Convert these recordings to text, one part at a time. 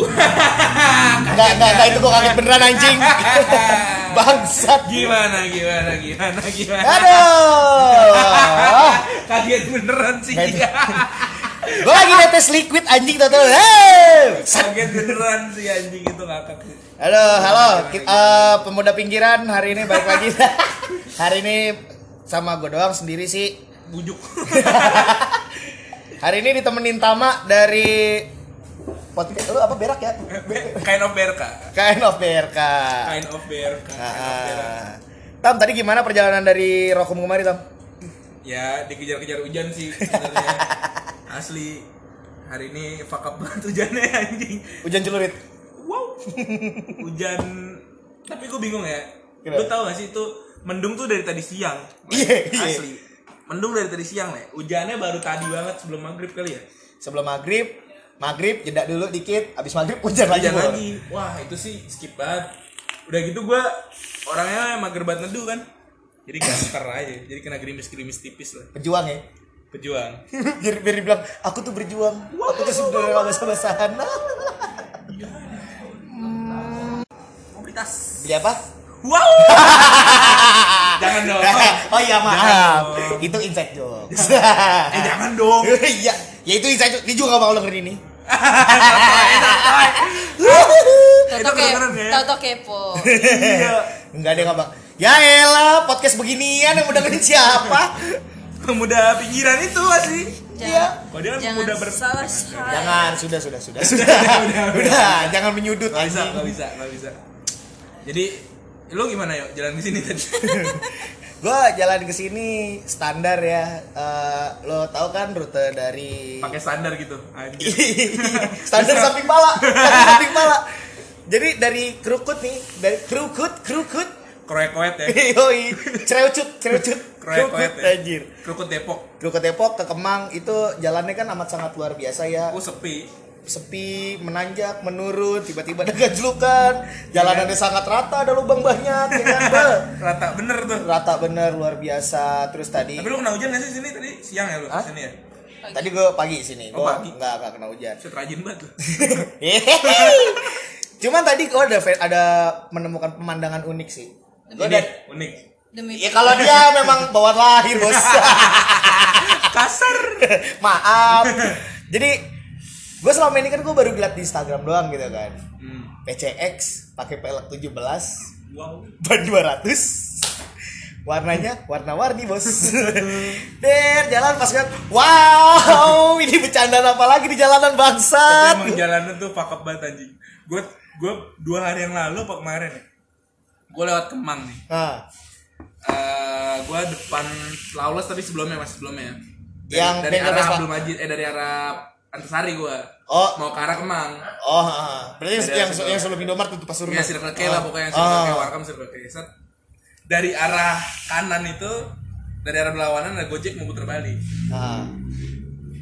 Uh. Enggak, enggak, enggak itu gua kaget beneran anjing. Bangsat. gimana gimana gimana gimana? Aduh. Kaget beneran sih. Gua lagi netes liquid anjing tuh tuh. Hey. Kaget beneran sih anjing itu ngakak. Halo, halo. Ki- eh, pemuda pinggiran hari ini balik lagi. hari ini sama gue doang sendiri sih. Bujuk. Hari ini ditemenin Tama dari podcast lu apa berak ya? Kind of BRK. Kain of BRK. Kind of BRK. Ah, Kind of BRK. ah. Tam tadi gimana perjalanan dari Rokum kemarin Tam? Ya dikejar-kejar hujan sih sebenarnya. Asli hari ini fuck up banget hujannya anjing. Hujan celurit. Wow. Hujan tapi gue bingung ya. Lu tau gak sih itu mendung tuh dari tadi siang. Iya, iya. Asli. Mendung dari tadi siang, Le. Hujannya baru tadi banget sebelum maghrib kali ya. Sebelum maghrib, maghrib jeda dulu dikit, abis maghrib hujan lagi. Hujan lagi. Wah, itu sih skip banget. Udah gitu gua orangnya mager banget neduh kan. Jadi gaster aja. Jadi kena gerimis-gerimis tipis lah. Pejuang ya. Pejuang. biar biar dibilang aku tuh berjuang. Aku tuh sebenarnya gak basah-basahan. Mobilitas. Beli apa? Wow. jangan dong. oh iya maaf. Itu inside jokes. Eh jangan dong. Iya, ya itu inside jokes. Dia juga gak mau dengerin ini. Toto Itu kedengeran ya? Toto kepo. Iya. Enggak deh bang. Ya elah, podcast beginian yang dengerin siapa? Pemuda pinggiran itu asli. Jangan, Kok dia kan jangan muda ber- salah salah. Jangan, sudah, sudah, sudah, sudah. Udah, jangan menyudut Gak bisa, anjing. gak bisa, gak bisa. Jadi lu gimana yuk jalan ke sini tadi? Gua jalan ke sini standar ya. Eh, lo tau kan rute dari Pakai standar gitu. Standar samping pala, samping pala. Jadi dari Krukut nih, dari Krukut, Krukut. Kroek-kroek ya. Yoi, Cereucut, Cereucut. Kroek-kroek Krukut ya. anjir. Krukut Depok. Krukut Depok ke Kemang itu jalannya kan amat sangat luar biasa ya. Oh sepi. Sepi, menanjak, menurun, tiba-tiba ada gajlukan. Jalanannya sangat rata, ada lubang banyak ya kan. Rata bener tuh. Rata bener luar biasa. Terus tadi Tapi lu kena hujan gak sih sini tadi? Siang ya lu Hah? sini ya? tadi gue pagi sini. Oh, Gue pagi. nggak nggak kena hujan. Set rajin banget lu. Cuman tadi gue ada ada menemukan pemandangan unik sih. Gua Ini ada- unik. Demi Ya kalau dia memang bawaan lahir bos. Kasar. Maaf. Jadi gue selama ini kan gue baru lihat di Instagram doang gitu kan. Hmm. PCX pakai pelek 17 Wow. ban 200 warnanya warna-warni bos Der jalan pas lihat wow ini bercanda apa lagi di jalanan Tapi bangsat emang jalanan tuh up banget anjing. Gue gue dua hari yang lalu apa kemarin ya? Gue lewat Kemang nih. nah Eh gue depan Lawless tapi sebelumnya masih sebelumnya. Dari, Yang dari arah Majid eh dari arah Antasari gue. Oh. Mau ke arah Kemang. oh ah. berarti Ada yang sebelum- yang sebelum Indomaret itu pas rumah Ya Circle K lah pokoknya Circle K Ah. Warkam Circle K Set. Dari arah kanan itu dari arah berlawanan ada Gojek mau puter balik. Ah.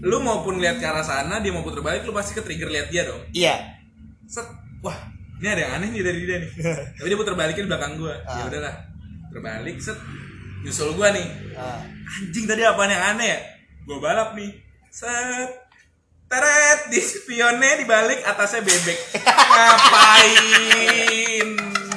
Lu maupun lihat ke arah sana dia mau puter balik lu pasti ke trigger lihat dia dong. iya Set. Wah, ini ada yang aneh nih dari dia nih. Tapi dia puter baliknya di belakang gua. Ya Ah. udahlah. Terbalik set. Nyusul gua nih. Anjing tadi apaan yang aneh ya? Gua balap nih. Set. Teret di spionnya dibalik atasnya bebek. Ngapain?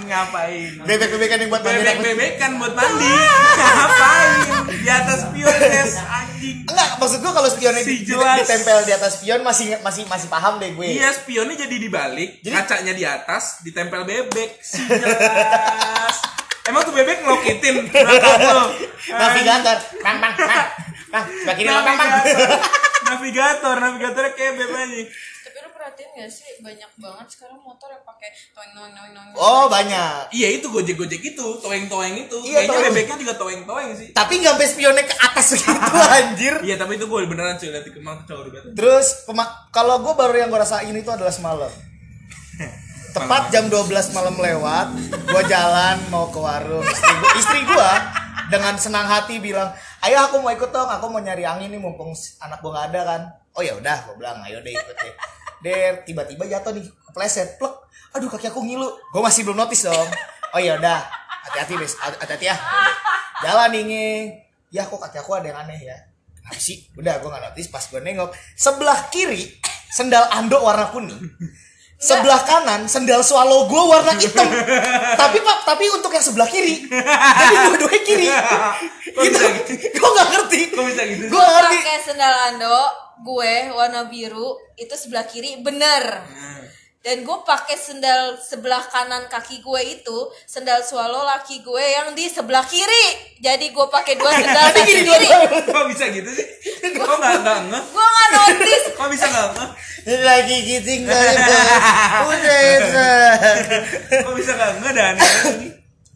Ngapain? bebek-bebekan yang buat mandi Bebek bebekan buat mandi. Ngapain? Di atas spion tes anjing. enggak maksud gua kalau spionnya Si jelas. ditempel di atas spion masih masih masih paham deh gue Iya spionnya jadi dibalik, Jadi- kacanya di atas, ditempel bebek. Si jelas. Emang tuh bebek ngelokitin navigator bang bang bang sebelah kiri bang bang Navigator. Navigator, navigatornya kayak aja. Tapi lu perhatiin gak sih banyak banget sekarang motor yang pakai toeng toeng toeng toeng. oh banyak Iya itu gojek-gojek itu, toeng-toeng itu. Iya, Kayaknya toeng. bebeknya juga toeng-toeng sih. tapi nggak sampai spionnya ke atas gitu anjir Iya tapi itu gue beneran cuy lihat di Kemang tuh banget. terus kalau gue baru yang gue rasain itu adalah semalam tepat jam 12 malam lewat gue jalan mau ke warung istri gue istri gua dengan senang hati bilang ayo aku mau ikut dong. Aku mau nyari angin nih mumpung anak gue nggak ada kan. Oh ya udah gue bilang ayo deh ikut deh. Der tiba-tiba jatuh nih kepleset plek. Aduh kaki aku ngilu. Gue masih belum notice dong. Oh ya udah hati-hati bes. Hati-hati ya. Jalan nih ya kok kaki aku ada yang aneh ya. Kenapa sih? Udah gue nggak notice pas gue nengok. Sebelah kiri sendal andok warna kuning sebelah kanan sendal swallow gue warna hitam. Tapi pak tapi untuk yang sebelah kiri. Jadi dua-duanya kiri. Kok gitu bisa gitu? gue nggak ngerti. Kok bisa gitu? Gue ngerti. Pakai sendal ando gue warna biru itu sebelah kiri bener. Nah, dan gue pakai sendal sebelah kanan kaki gue itu sendal swallow laki gue yang di sebelah kiri. Jadi gue pakai dua sendal kaki gini kiri. Kok bisa gitu sih? Kok nggak nggak gue nggak notice. Kok bisa nggak lagi giting kali udah Kok bisa nggak ngeh dan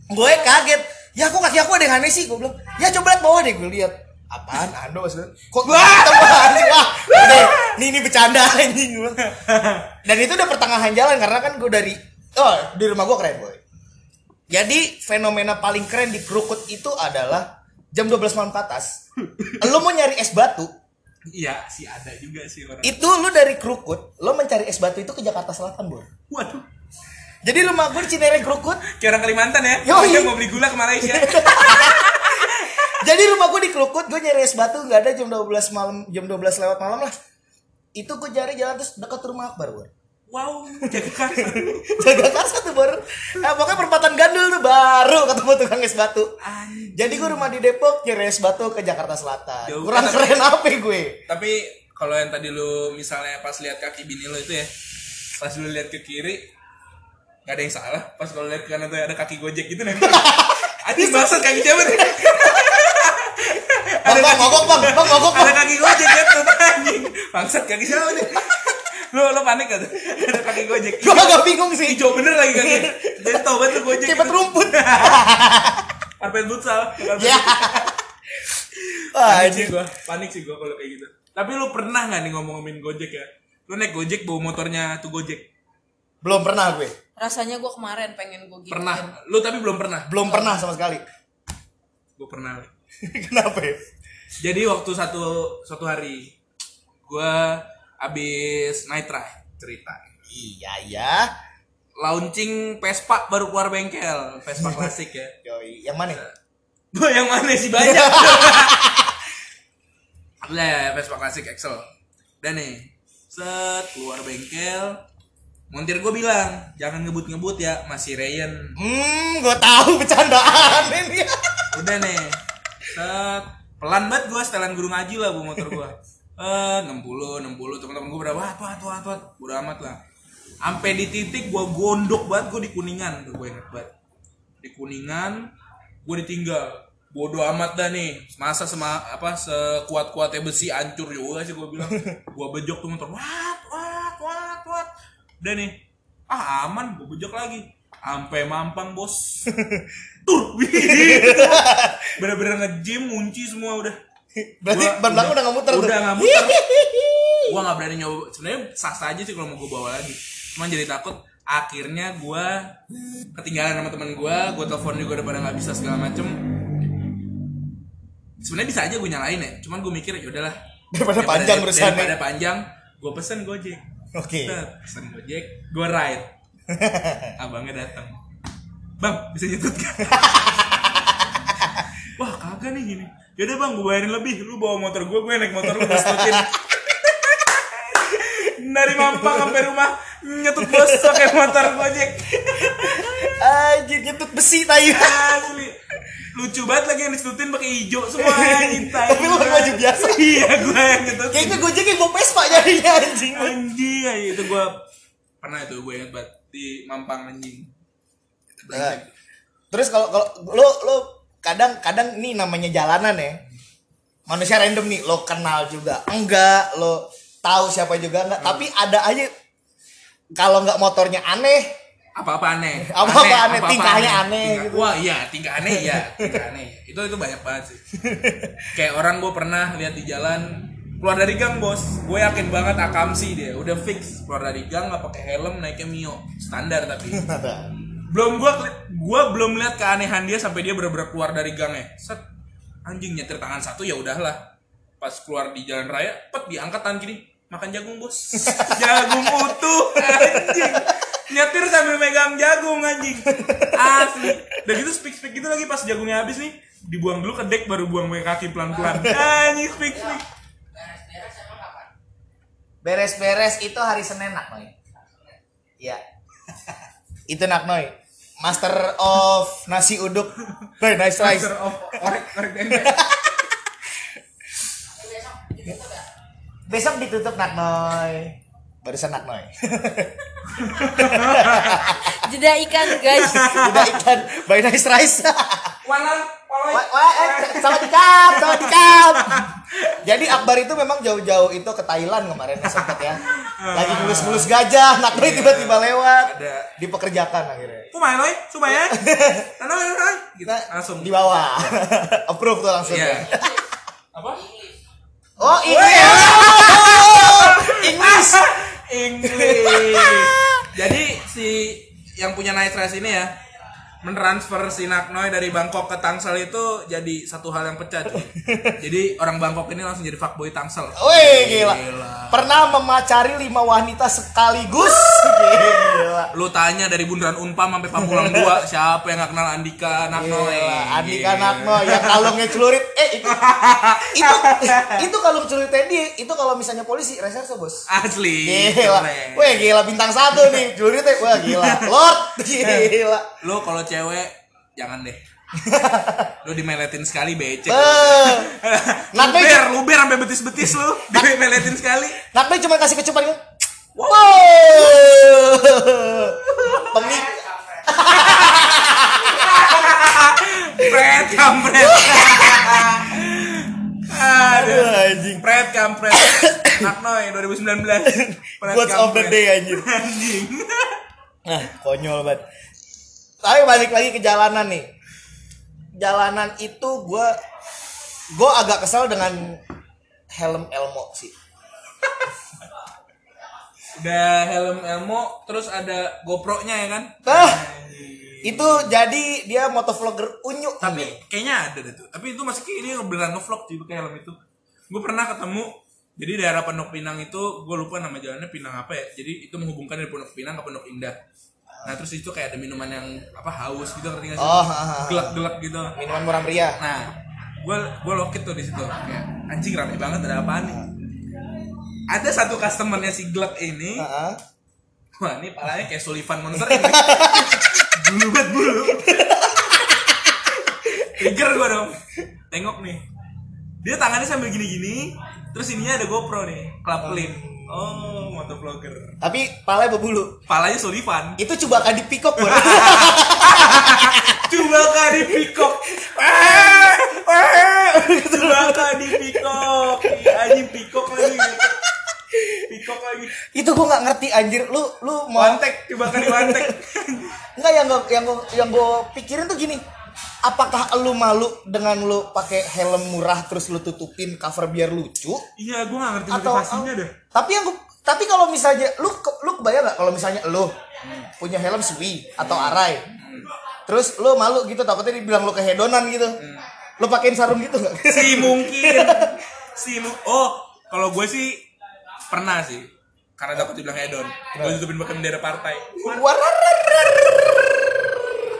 gue kaget. Ya kok kaki aku ada yang aneh sih gue bilang ya coba lihat bawah deh gue lihat apaan? Ando maksudnya? Kok hitam banget sih wah udah ini ini bercanda anjing dan itu udah pertengahan jalan karena kan gue dari oh di rumah gue keren boy. Jadi fenomena paling keren di Krukut itu adalah jam 12 malam ke atas. Lo mau nyari es batu? Iya sih ada juga sih orang. itu lu dari Krukut lo mencari es batu itu ke Jakarta Selatan boy. Waduh. jadi rumah gue di Cinere Krukut. Kayak orang Kalimantan ya. Dia mau beli gula ke Malaysia. Jadi rumah gue di Krukut, gue nyari es batu nggak ada jam 12 malam, jam 12 lewat malam lah. Itu gue cari jalan terus dekat rumah Akbar, Bor. wow, jaga kasar. Jaga kasar tuh, Bor. Nah, pokoknya perempatan gandul tuh baru ketemu tukang es batu. Anjing. Jadi gue rumah di Depok nyari es batu ke Jakarta Selatan. Jauh Kurang kan, keren apa gue? Tapi kalau yang tadi lu misalnya pas lihat kaki bini lu itu ya, pas lu lihat ke kiri nggak ada yang salah. Pas kalau lihat ke kanan tuh ada kaki gojek gitu nanti. Anjing bangsat kaki siapa nih? Bang, bang, mogok bang, bang, mogok Ada bang. kaki gojek tuh anjing. Bangsat kaki siapa nih? Lu lu panik gak tuh? Ada kaki gojek. Gue agak bingung sih. Hijau bener lagi kaki. Jadi tau banget lu gojek. Cepet gitu. rumput. Karpet futsal. karpet Ya. Wah, panik sih ini gua panik sih gua kalau kayak gitu tapi lu pernah nggak nih ngomongin gojek ya lu naik gojek bawa motornya tuh gojek belum pernah gue. rasanya gue kemarin pengen gue gitu pernah lu tapi belum pernah Belum pernah sama sekali. gua pernah Kenapa ya? Jadi waktu satu suatu hari gua abis night ride cerita. Iya, ya. launching Vespa baru keluar bengkel Vespa klasik ya. Yoi, yang mana? gua yang mana sih banyak. Lah, Vespa klasik Excel. Dan nih set keluar bengkel. Montir gue bilang jangan ngebut-ngebut ya masih Ryan Hmm, gue tahu bercandaan ini. udah nih set pelan banget gue setelan guru ngaji lah bu motor gue eh 60 60 teman-teman gue berapa tuh tuh tuh udah amat lah. Sampai di titik gue gondok banget gue di kuningan. Tuh gue inget banget. Di kuningan gue ditinggal. Bodoh amat dah nih. Masa sama apa sekuat kuatnya besi hancur juga sih gue bilang. Gue bejok tuh motor wat wat wat wat. Udah nih. Ah aman gue bejok lagi. Sampai mampang bos tur bener-bener nge-gym ngunci semua udah. Berarti Gua ban belakang udah nggak muter udah nggak muter gua nggak berani nyoba. Sebenarnya sah sah aja sih kalau mau gue bawa lagi. Cuman jadi takut akhirnya gua ketinggalan sama teman gua gua telepon juga udah pada nggak bisa segala macem. Sebenarnya bisa aja gue nyalain ya cuman gue mikir ya udahlah. Daripada panjang urusannya. daripada panjang gue pesen gojek. Oke. Set, pesen gojek gue ride. Abangnya datang bang bisa nyetut gak wah kagak nih gini. Yaudah bang gue bayarin lebih. Lu bawa motor gue gue naik motor lu gue setutin dari Mampang sampai rumah nyetut bos pakai motor gojek Anjir, nyetut besi tayu. asli. Lucu banget lagi yang disetutin pakai hijau semua anjing. Tapi lu baju biasa. iya gue yang nyetut. Kayaknya Gojek yang gue Vespa jadinya anjing. anjing aja itu gue pernah itu gue ingat banget. Di Mampang anjing Nah, Terus kalau kalau lo lo kadang kadang ini namanya jalanan ya. Manusia random nih, lo kenal juga. Enggak, lo tahu siapa juga enggak, tapi ada aja. Kalau nggak motornya aneh, apa-apa aneh. Apa-apa aneh, tingkahnya aneh. Tingkah- gitu. wah iya tingkah aneh iya tingkah aneh. Itu itu banyak banget sih. Kayak orang gue pernah lihat di jalan keluar dari gang bos. Gue yakin banget akamsi dia udah fix. Keluar dari gang nggak pakai helm naiknya mio. Standar tapi belum gue gue belum lihat keanehan dia sampai dia bener-bener keluar dari gangnya set. Anjing nyetir tangan satu ya udahlah. Pas keluar di jalan raya pet diangkat tangan kiri makan jagung bos. Jagung utuh anjing. Nyetir sambil megang jagung anjing. Asli. Udah gitu speak speak gitu lagi pas jagungnya habis nih. Dibuang dulu ke dek baru buang pakai kaki pelan pelan anjing speak speak Beres-beres itu hari Senin nak, Noy. Iya. Itu Naknoy. Master of nasi uduk. Very nice rice. Master of orek orek tempe. Besok ditutup Naknoy. Barusan Naknoy. Jeda ikan guys. Udah ikan very nice rice. Walang, sama dikap, sama dikap. Jadi Akbar itu memang jauh-jauh itu ke Thailand kemarin sempat ya. Lagi ngelus-ngelus gajah, Naknoy tiba-tiba lewat. Ada. Dipekerjakan akhirnya. Kumai loy, ya. Nana. Gitu. Kita Langsung. di bawah. Approve tuh langsung. Iya. ya. Apa? Oh, ini. English. English. Jadi si yang punya Night Race ini ya mentransfer si Naknoy dari Bangkok ke Tangsel itu jadi satu hal yang pecah cuy. Jadi orang Bangkok ini langsung jadi fuckboy Tangsel. Wih, gila. Gila. Pernah memacari lima wanita sekaligus. Gila. Lu tanya dari Bundaran Unpam sampai Pamulang 2 siapa yang gak kenal Andika Naknoy? Gila, Andika Gila. Nakno yang kalungnya celurit. Eh, itu itu, itu kalung celuritnya dia. Itu kalau misalnya polisi reserse, Bos. Asli. Gila. Wih, gila bintang satu nih. Celuritnya wah gila. Lord. Gila. Lu kalau cewek jangan deh. lu dimeletin sekali becek. Eh. Luber, luber sampai betis-betis lu. Dimeletin sekali. Nakno cuma kasih kecupan gitu. Wow. Pemik Pret kampret. Aduh. Anjing. Pret kampret. Naknoy 2019. Pret Quotes of the day anjing. Anjing. Nah, konyol banget. Tapi balik lagi ke jalanan nih. Jalanan itu gue gue agak kesal dengan helm Elmo sih. Udah helm Elmo, terus ada GoPro-nya ya kan? Nah, itu jadi dia motovlogger unyu. Tapi kayaknya ada deh tuh. Tapi itu masih dia beneran ngevlog sih pakai helm itu. Gue pernah ketemu jadi daerah Pondok Pinang itu gue lupa nama jalannya Pinang apa ya. Jadi itu menghubungkan dari Pondok Pinang ke Pondok Indah. Nah terus itu kayak ada minuman yang apa haus gitu ngerti gak sih? Oh. Gelak-gelak gitu. minuman murah meriah. Nah, gue gue lokit tuh di situ kayak anjing rame banget ada apaan nih? Ada satu customernya si Glek ini, Heeh. wah ini palanya kayak Sullivan Monster ini. bulu banget bulu. Trigger gue dong. Tengok nih. Dia tangannya sambil gini-gini, terus ininya ada GoPro nih, klap lip. Oh, motovlogger. Tapi palanya berbulu. Palanya Sullivan. Itu coba kan di pikok Bor. Coba kali pikok. Coba kali pikok. Anjing pikok lagi. Pikok lagi. itu gue nggak ngerti anjir. Lu lu mau Wantek, coba kali wantek. Enggak yang gua, yang gua, yang gue pikirin tuh gini. Apakah lu malu dengan lu pakai helm murah terus lu tutupin cover biar lucu? Iya, gue gak ngerti Atau motivasinya dah. Tapi yang gua, tapi kalau misalnya lu lu kebayang nggak kalau misalnya lu punya helm Sui atau Arai, terus lu malu gitu takutnya dibilang lu kehedonan gitu, lu pakein sarung gitu nggak? Si mungkin. Si mu Oh, kalau gue sih pernah sih. Karena takut dibilang hedon. Gue tutupin pakai bendera partai. Wararar.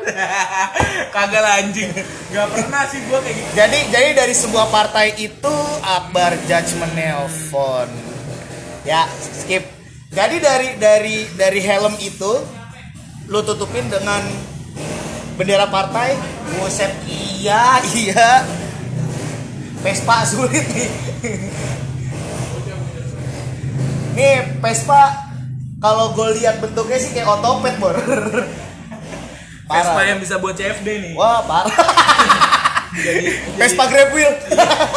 Kagak anjing. Gak pernah sih gue kayak gitu. Jadi jadi dari sebuah partai itu Akbar Judgment nelpon. Ya, skip. Jadi dari dari dari helm itu lu tutupin dengan bendera partai. Buset, iya, iya. Vespa sulit nih. Nih, Vespa kalau gue lihat bentuknya sih kayak otopet, Bor. Vespa yang bisa buat CFD nih. Wah, parah. Jadi, Vespa grab wheel.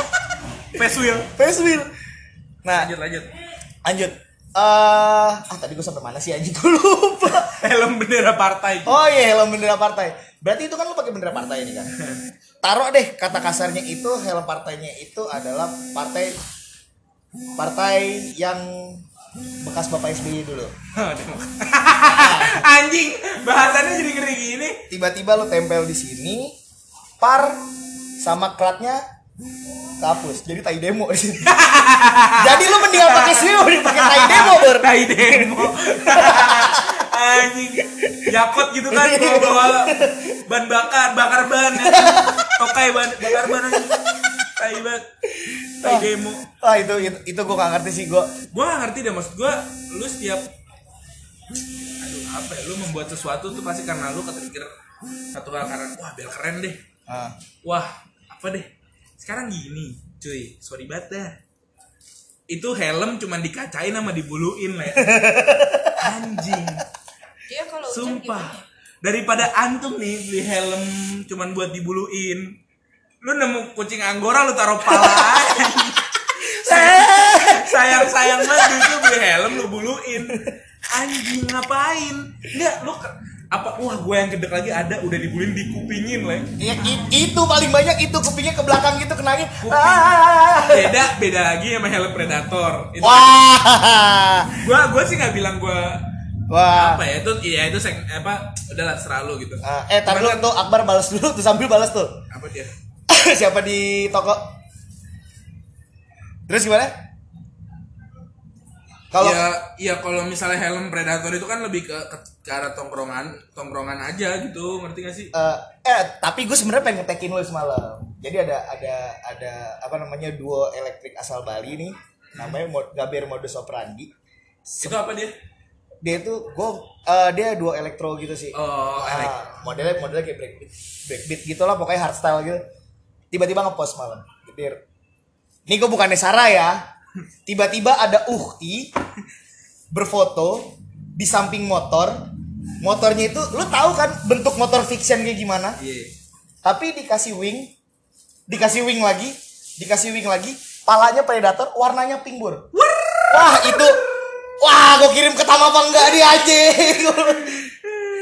Face wheel. Face wheel. Nah, Lanjut lanjut. lanjut eh ah tadi gue sampai mana sih anjing gue lupa Helm bendera partai. oh iya helm bendera partai berarti itu kan lu pakai bendera partai ini kan taruh deh kata kasarnya itu helm partainya itu adalah partai partai yang bekas bapak SBY dulu Anjing, bahasannya jadi ngeri gini. tiba-tiba lu tempel di sini par sama klatnya kehapus jadi tai demo di sini jadi lu mendingan pakai mending pakai tai demo ber Tai demo. Anjing. Yakot gitu kan bawa, bawa ban bakar, bakar ban. ya. Tokai ban bakar ban anjing. Tai banget. Tai demo. Wah itu itu, itu gue gak ngerti sih gue Gua gak ngerti deh maksud gua lu setiap Aduh, apa ya lu membuat sesuatu tuh pasti karena lu ketrigger satu hal karena wah biar keren deh Ah. wah apa deh sekarang gini cuy sorry banget dah itu helm cuman dikacain sama dibuluin lah ya. anjing Dia kalau sumpah gimana? daripada antum nih beli helm cuman buat dibuluin lu nemu kucing anggora lu taruh pala sayang sayang banget itu beli helm lu buluin anjing ngapain enggak lu apa wah gue yang gedek lagi ada udah dibuluin dikupingin lah Ya, itu paling banyak itu kupingnya ke belakang gitu kenangin. Kuping. Ah. beda beda lagi sama helm predator itu Wah. gua gua sih nggak bilang gua Wah. apa ya itu ya itu seng, apa udahlah selalu gitu Ah, eh, tar Cuman dulu tuh Akbar balas dulu tuh sambil balas tuh. apa dia Siapa di toko? Terus gimana? Kalau ya ya kalau misalnya helm predator itu kan lebih ke, ke, ke arah tongkrongan tongkrongan aja gitu ngerti gak sih eh, eh tapi gue sebenarnya pengen ngetekin lu semalam. Jadi ada ada ada apa namanya duo elektrik asal Bali nih. Namanya Mo- Gaber Modus Operandi. itu apa dia Dia itu gue eh, dia duo elektro gitu sih. oh elek modelnya modelnya kayak breakbeat breakbeat gitu lah pokoknya hardstyle gitu tiba-tiba ngepost malam. Gedir. ini gue bukannya Sarah ya. Tiba-tiba ada Uhti berfoto di samping motor. Motornya itu lu tahu kan bentuk motor fiction kayak gimana? Iya. Tapi dikasih wing dikasih wing lagi dikasih wing lagi palanya predator warnanya pink bur. Wah. Itu. Wah gue kirim ke Tama apa enggak dia aja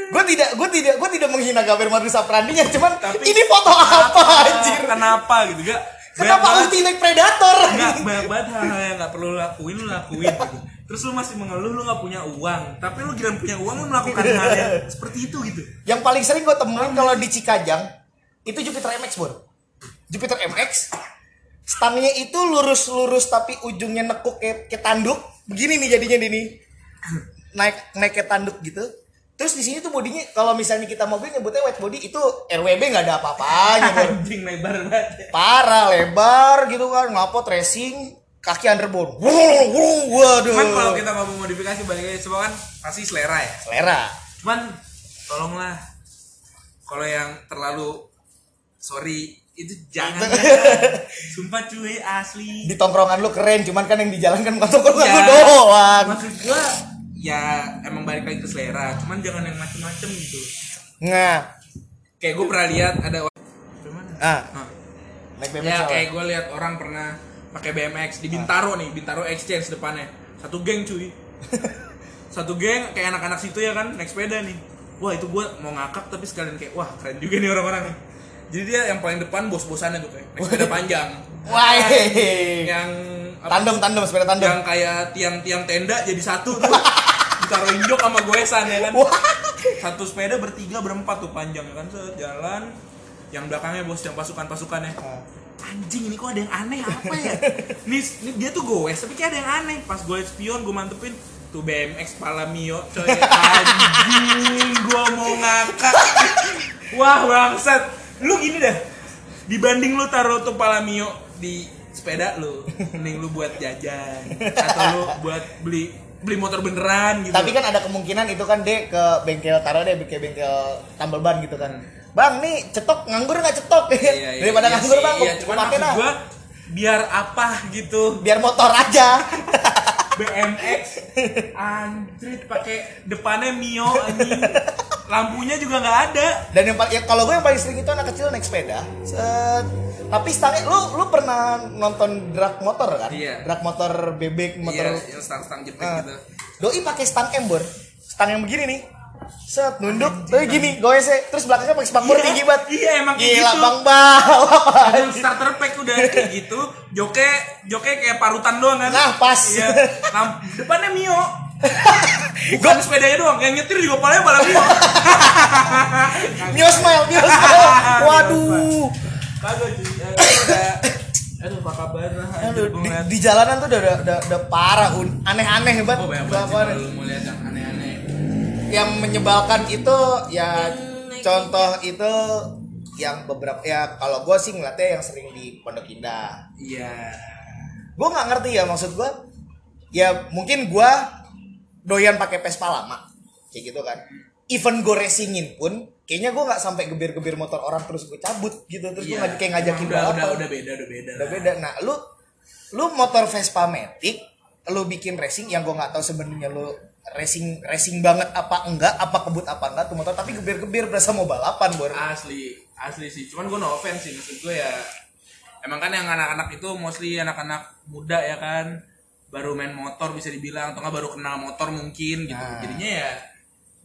gue tidak gue tidak gue tidak menghina Gaber Madrid Saprandinya cuman Tapi- ini foto apa anjir? Kenapa gitu gak? Kenapa ulti naik predator? Enggak, banyak banget hal-hal yang gak perlu lu lakuin, lu lakuin gitu. Terus lu masih mengeluh lu gak punya uang. Tapi lu kira punya uang, lu melakukan hal yang seperti itu gitu. Yang paling sering gue temuin kalau di Cikajang itu Jupiter MX bur Jupiter MX stangnya itu lurus-lurus tapi ujungnya nekuk kayak, kayak tanduk. Begini nih jadinya ini naik naik kayak tanduk gitu terus di sini tuh bodinya kalau misalnya kita mobil nyebutnya wet body itu RWB nggak ada apa-apanya Anjing lebar banget ya. parah lebar gitu kan ngapot racing kaki underbone. Wuh, wuh, waduh. Cuman kalau kita mau modifikasi balik lagi semua kan pasti selera ya. Selera. Cuman tolonglah Kalau yang terlalu Sorry Itu jangan Sumpah cuy asli. Di tongkrongan lu keren cuman kan yang di jalan kan bukan tongkrongan Ya, lu doang. Maksud gua Ya emang balik lagi ke selera Cuman jangan yang macem-macem gitu nah Kayak gue pernah lihat ada orang ah Ah. naik BMX Ya kayak gue lihat orang pernah pakai BMX di Bintaro nih, Bintaro Exchange depannya. Satu geng cuy. Satu geng kayak anak-anak situ ya kan naik sepeda nih. Wah itu gue mau ngakak tapi sekalian kayak wah keren juga nih orang-orang nih. Jadi dia yang paling depan bos-bosannya tuh kayak naik sepeda panjang. Wah, Yang tandem tandem sepeda tandem. yang kayak tiang-tiang tenda jadi satu tuh. Ditaruhin jok sama goesan ya kan. Satu sepeda bertiga berempat tuh panjang kan? Set jalan. Yang belakangnya bos yang pasukan-pasukannya anjing ini kok ada yang aneh? Apa ya? Nih, nih dia tuh goes tapi kayak ada yang aneh. Pas gue spion gue mantepin tuh BMX Palamio coy. Anjing gue mau ngakak. Wah bangsat. Lu gini dah. Dibanding lu taruh tuh Palamio di sepeda lu mending lu buat jajan. Atau lu buat beli beli motor beneran gitu. Tapi kan ada kemungkinan itu kan deh ke bengkel taruh deh ke bengkel tambal ban gitu kan. Bang nih cetok nganggur nggak cetok? Iya, iya, daripada iya nganggur bang iya, cuman maksud dah. biar apa gitu? Biar motor aja BMX anjrit pakai depannya Mio anjing. Lampunya juga nggak ada. Dan yang paling ya, kalau gue yang paling sering itu anak kecil naik sepeda. Set. tapi stangnya lu lu pernah nonton drag motor kan? Iya. drag motor bebek motor iya yang stang stang jepit Nah, gitu. Doi pakai stang ember. Stang yang begini nih set nunduk. Tapi gini goesnya terus belakangnya pakai spakbor Iya, tinggi banget iya, emang kayak gila gitu. bang Ada starter pack udah kayak gitu. Joke joke kayak parutan doang kan? Nah, pas. iya. Lamp- depannya Mio. Bukan sepedanya doang yang nyetir juga palanya bala Mio. Mio smile Mio smile. Waduh. Kagak aduh apa kabar. Lah Aduh, di, gua di jalanan tuh udah udah, udah, udah parah aneh-aneh banget Oh, banyak banget mau lihat yang aneh-aneh yang menyebalkan itu ya naik contoh itu yang beberapa ya kalau gue sih ngeliatnya yang sering di Pondok Indah. Iya. Gue nggak ngerti ya maksud gue ya mungkin gue doyan pakai Vespa lama kayak gitu kan. Even gue racingin pun kayaknya gue nggak sampai gebir-gebir motor orang terus gue cabut gitu terus gue Iya. kayak ngajakin udah, balapan udah, udah beda, udah beda. udah beda. Nah lu lu motor Vespa Matic lu bikin racing yang gue nggak tahu sebenarnya lu racing racing banget apa enggak apa kebut apa enggak tuh motor tapi gebir-gebir berasa mau balapan bor Asli, asli sih. Cuman gue no offense sih maksud gue ya. Emang kan yang anak-anak itu mostly anak-anak muda ya kan baru main motor bisa dibilang atau nggak baru kenal motor mungkin gitu. Nah. Jadinya ya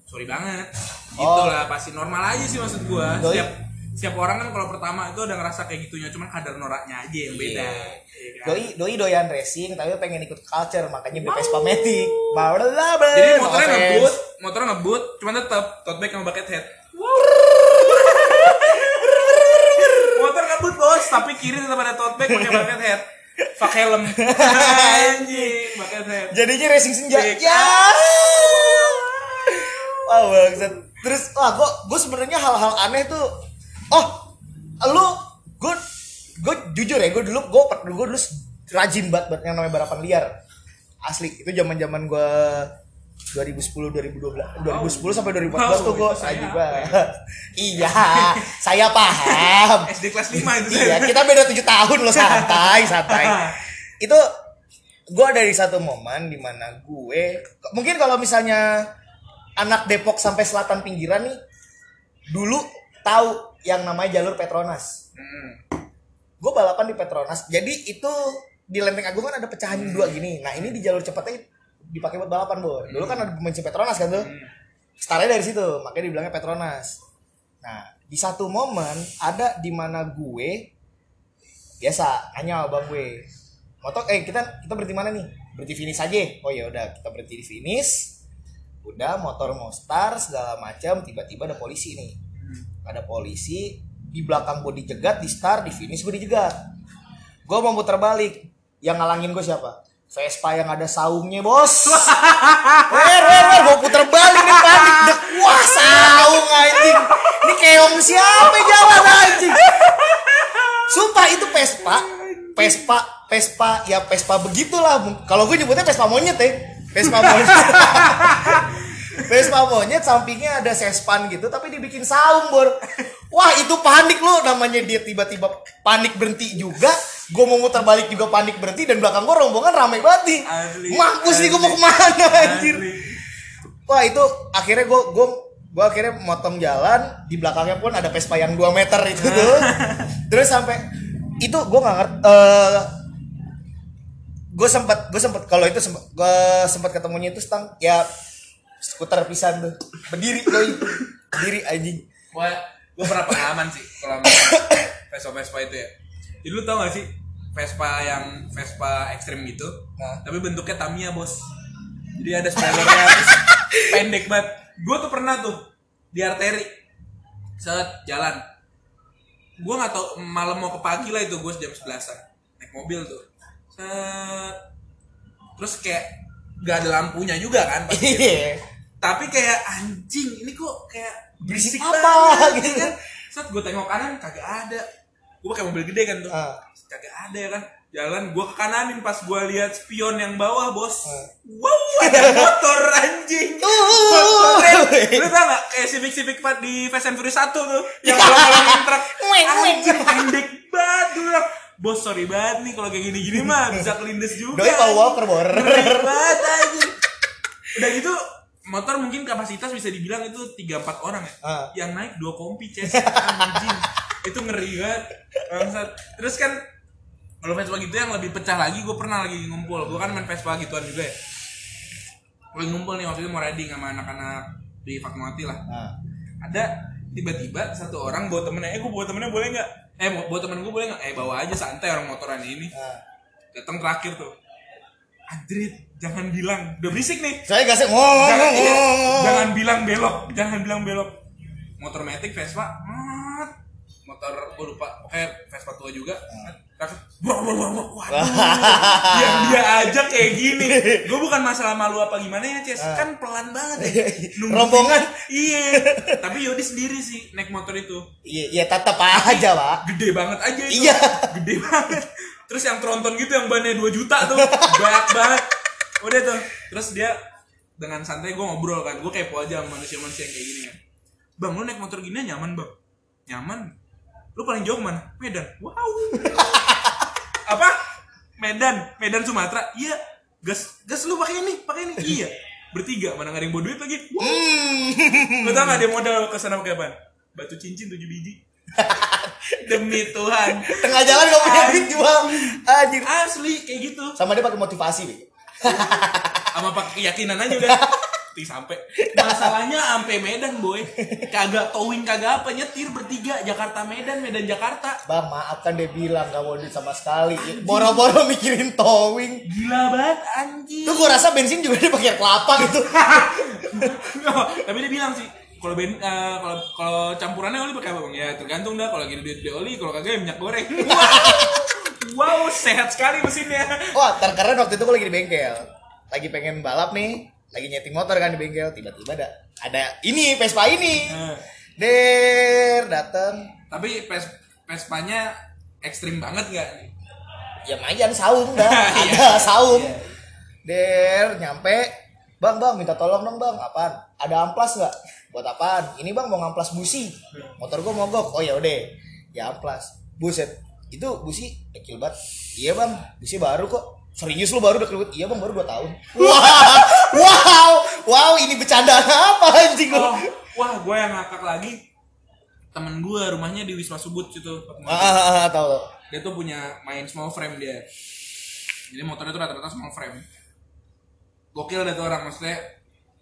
sorry banget. Oh. Gitu lah pasti normal aja sih maksud gue. Doi. Setiap setiap orang kan kalau pertama itu udah ngerasa kayak gitunya cuman kadar noraknya aja yang beda. Iya kan? doi doi doyan racing tapi pengen ikut culture makanya beli Vespa Matic. Jadi motornya ngebut, motornya ngebut, cuman tetap tote bag sama bucket head. Motor ngebut bos, tapi kiri tetap ada tote bag pakai bucket head. Fuck helm. Anjing, bucket head. jadinya racing senja ya wah bangsat terus wah gua gua sebenarnya hal-hal aneh tuh oh lu gue gue jujur ya gue dulu gue gue dulu rajin banget buat yang namanya balapan liar. Asli itu zaman zaman gue 2010 2012 2010 sampai 2014 tuh gue rajin banget. iya saya paham. SD kelas 5 itu. iya kita beda tujuh tahun loh santai santai. Itu gue dari satu momen di mana gue mungkin kalau misalnya anak Depok sampai selatan pinggiran nih dulu tahu yang namanya jalur Petronas. Hmm. gue balapan di Petronas jadi itu di Lenteng Agung kan ada pecahan dua gini. Nah ini di jalur cepatnya dipakai buat balapan bor dulu kan ada bensin Petronas kan tuh startnya dari situ makanya dibilangnya Petronas. Nah di satu momen ada di mana gue biasa nanya sama bang gue motor eh kita kita berhenti mana nih? Berhenti finish aja. Oh ya udah kita berhenti di finish. Udah motor mau start segala macam tiba-tiba ada polisi nih ada polisi di belakang gue dijegat di start di finish gue dijegat. Gue mau muter balik. Yang ngalangin gue siapa? Vespa yang ada saungnya bos. Wer wer wer gue puter balik nih panik dek wah saung anjing. Ini keong siapa jalan anjing? Sumpah itu Vespa. Vespa Vespa ya Vespa begitulah. Kalau gue nyebutnya Vespa monyet ya. Vespa monyet Vespa monyet sampingnya ada sespan gitu tapi dibikin saung bor. Wah itu panik lo namanya dia tiba-tiba panik berhenti juga. Gue mau muter balik juga panik berhenti dan belakang gue rombongan ramai banget nih. Mampus nih gue mau ke mana anjir. Wah itu akhirnya gue gue gue akhirnya motong jalan. Di belakangnya pun ada Vespa yang 2 meter itu tuh. Terus sampai itu gue nggak ngerti eh, gue sempat gue sempat kalau itu sempat gue sempat ketemunya itu stang ya skuter pisan tuh berdiri doi berdiri anjing Gua gua pernah pengalaman sih kalau Vespa Vespa itu ya. Jadi lu tau gak sih Vespa yang Vespa ekstrim gitu, Nah. tapi bentuknya Tamiya bos. Jadi ada spoilernya terus pendek banget. Gue tuh pernah tuh di arteri set jalan. Gue nggak tau malam mau ke pagi lah itu gue jam 11an naik mobil tuh. Set terus kayak gak ada lampunya juga kan pasti. tapi kayak anjing ini kok kayak Berisik apa, banget gitu. kan. Saat gue tengok kanan kagak ada. Gue pakai mobil gede kan tuh. Ah. kagak ada ya kan. Jalan gue ke kananin pas gue lihat spion yang bawah bos. Ah. wow ada motor anjing. Rem. lu tau gak? Kayak Civic Civic Part di Fast and Furious 1 tuh yang ngolongin truk. Anjing pendek banget gue bilang bos sorry banget nih kalau kayak gini-gini mah bisa kelindes juga doi Paul Walker bor. Banget anjing. Udah gitu motor mungkin kapasitas bisa dibilang itu 3-4 orang ya. Ah. Yang naik 2 kompi ces anjing. itu ngeri banget. Bangsat. Terus kan kalau Vespa gitu yang lebih pecah lagi gue pernah lagi ngumpul. Gue kan main Vespa gituan juga ya. Gue ngumpul nih waktu itu mau riding sama anak-anak di Fatmawati lah. Nah. Ada tiba-tiba satu orang bawa temennya, eh gue bawa temennya boleh nggak? Eh bawa temen gue boleh nggak? Eh bawa aja santai orang motoran ini Nah. datang terakhir tuh Adrit jangan bilang udah berisik nih. Saya gasnya ngomong jangan, iya, ngomong jangan bilang belok jangan bilang belok. Motor metik Vespa mat. motor gue lupa pokoknya Vespa tua juga. Wah, wah, wah, wah, waduh. yang dia aja kayak gini. Gue bukan masalah malu apa gimana ya Ces. Kan pelan banget ya. Rombongan. iya. Tapi Yodi sendiri sih naik motor itu. Iya iya tetap aja pak. Gede banget aja itu. Iya. gede banget. Terus yang tronton gitu yang bannya 2 juta tuh. Banyak banget udah tuh. Terus dia dengan santai gue ngobrol kan. Gue kepo aja sama manusia-manusia yang kayak gini kan. Bang lu naik motor gini nyaman bang? Nyaman. Lu paling jauh mana Medan. Wow. Apa? Medan. Medan Sumatera. Iya. Gas gas lu pakai ini pakai ini. Iya. Bertiga mana nggak ada yang bawa duit lagi. Wow. lu tau gak dia modal ke sana pakai apa batu cincin tujuh biji. Demi Tuhan. Tengah jalan gak punya duit jual. Anjir. asli kayak gitu. Sama dia pakai motivasi, Bi. Sama pakai keyakinan aja udah. Ti sampai masalahnya sampai Medan boy. Kagak towing kagak apa nyetir bertiga Jakarta Medan Medan Jakarta. Bang, maaf kan dia bilang gak mau duit sama sekali. Boro-boro mikirin towing. gila banget anjing. Tuh gua rasa bensin juga dia pakai kelapa gitu. tapi dia bilang sih kalau ben eh, kalau kalau campurannya oli pakai apa bang? Ya tergantung dah. Kalau lagi duit beli oli kalau kagak ya minyak goreng wow sehat sekali mesinnya Wah, terkeren waktu itu gua lagi di bengkel. Lagi pengen balap nih, lagi nyeting motor kan di bengkel, tiba-tiba ada ada ini Vespa ini. Eh, Der, dateng. tapi pes Vespanya ekstrim banget gak nih Ya mayan saung dah, Iya. ada saung. Iya. Der, nyampe. Bang, bang, minta tolong dong bang. Apaan? Ada amplas nggak? Buat apaan? Ini bang mau ngamplas busi. Motor gua mogok. Oh ya udah, ya amplas. Buset, itu busi kecil banget. Iya bang, busi baru kok. Serius lu baru udah keluar? Iya bang, baru 2 tahun. Wow, wow, wow, ini bercandaan apa anjing lu? Oh, wah, gue yang ngakak lagi. Temen gue rumahnya di Wisma Subut situ. Ah, ah, ah, tahu tahu. Dia tuh punya main small frame dia. Jadi motornya tuh rata-rata small frame. Gokil dah tuh orang maksudnya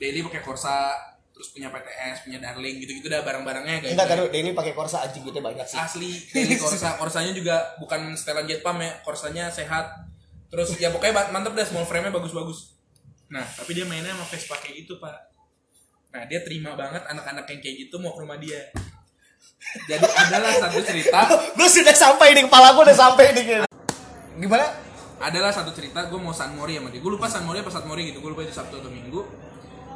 daily pakai Corsa, terus punya PTS, punya Darling gitu-gitu dah barang-barangnya kayak Enggak taruh, daily pakai Corsa anjing duitnya banyak sih. asli daily Corsa. Corsanya juga bukan setelan jet pump ya, Corsanya sehat. Terus ya pokoknya mantep deh small frame-nya bagus-bagus. Nah, tapi dia mainnya sama Vespa kayak gitu, Pak. Nah, dia terima banget anak-anak yang kayak gitu mau ke rumah dia. Jadi adalah satu cerita Gue sudah sampai di kepala gue udah sampai nih. Gimana? adalah satu cerita gue mau San Mori sama dia gue lupa San Mori apa San Mori gitu gue lupa itu Sabtu atau Minggu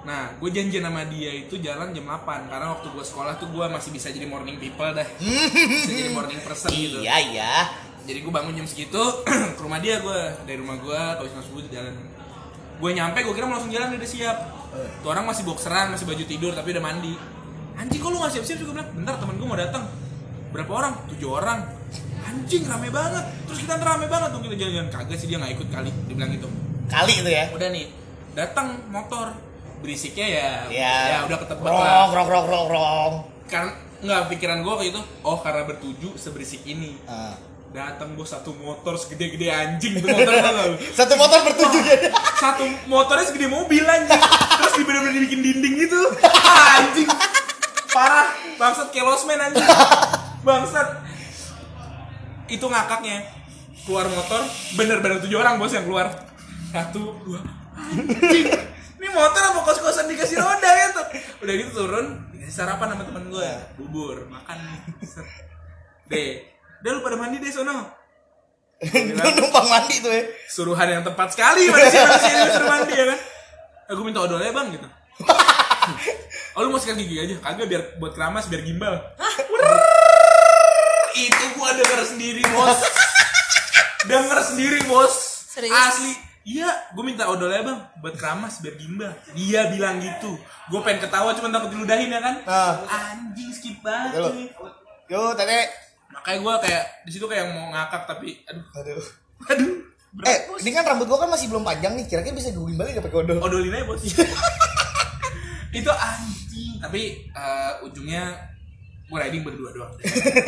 nah gue janjian sama dia itu jalan jam 8 karena waktu gue sekolah tuh gue masih bisa jadi morning people dah. Bisa jadi morning person gitu. Iya. Iya. jadi gue bangun jam segitu ke rumah dia gue dari rumah gue ke Wisma Subud jalan. Gue nyampe gue kira mau langsung jalan udah siap. Tuh orang masih boxeran masih baju tidur tapi udah mandi. Anjing kok lu gak siap-siap juga bilang bentar temen gue mau datang berapa orang? Tujuh orang. Anjing rame banget. Terus kita rame banget tuh kita jalan-jalan. Kagak sih dia nggak ikut kali. Dia bilang gitu. Kali itu ya. udah nih datang motor berisiknya ya Ya. ya udah ketebak Rong, lah. rong, rong, rong, rong. karena nggak pikiran gue kayak itu oh karena bertujuh seberisik ini. Ah. datang bos satu motor segede-gede anjing tuh motor? Satu motor bertujuh ya. satu motornya segede mobil anjing. Terus bener-bener dibikin dinding gitu. Anjing. Parah. Bangsat kayak losmen anjing. Bangsat. Itu ngakaknya. Keluar motor bener-bener tujuh orang bos yang keluar. Satu dua anjing ini motor apa kos-kosan dikasih roda gitu udah gitu turun dikasih sarapan sama temen gue bubur makan deh udah lu pada mandi deh sono. Gue numpang mandi tuh ya. suruhan yang tepat sekali manusia manusia yang suruh mandi ya kan? Aku minta odolnya bang gitu. Oh lu mau sikat gigi aja? Kagak biar buat keramas biar gimbal. Itu gua denger sendiri bos denger sendiri bos Serius? asli iya gua minta odolnya bang buat keramas biar gimbal dia bilang gitu gua pengen ketawa cuma takut diludahin ya kan Ah. anjing skip banget Yo. Yo, tete. makanya gua kayak di situ kayak mau ngakak tapi aduh Aduh. aduh berat, Eh, bos. ini kan rambut gua kan masih belum panjang nih. Kira-kira bisa gue gimbalin gak pakai odol? odolin aja bos itu anjing tapi eh, ujungnya gue riding berdua doang.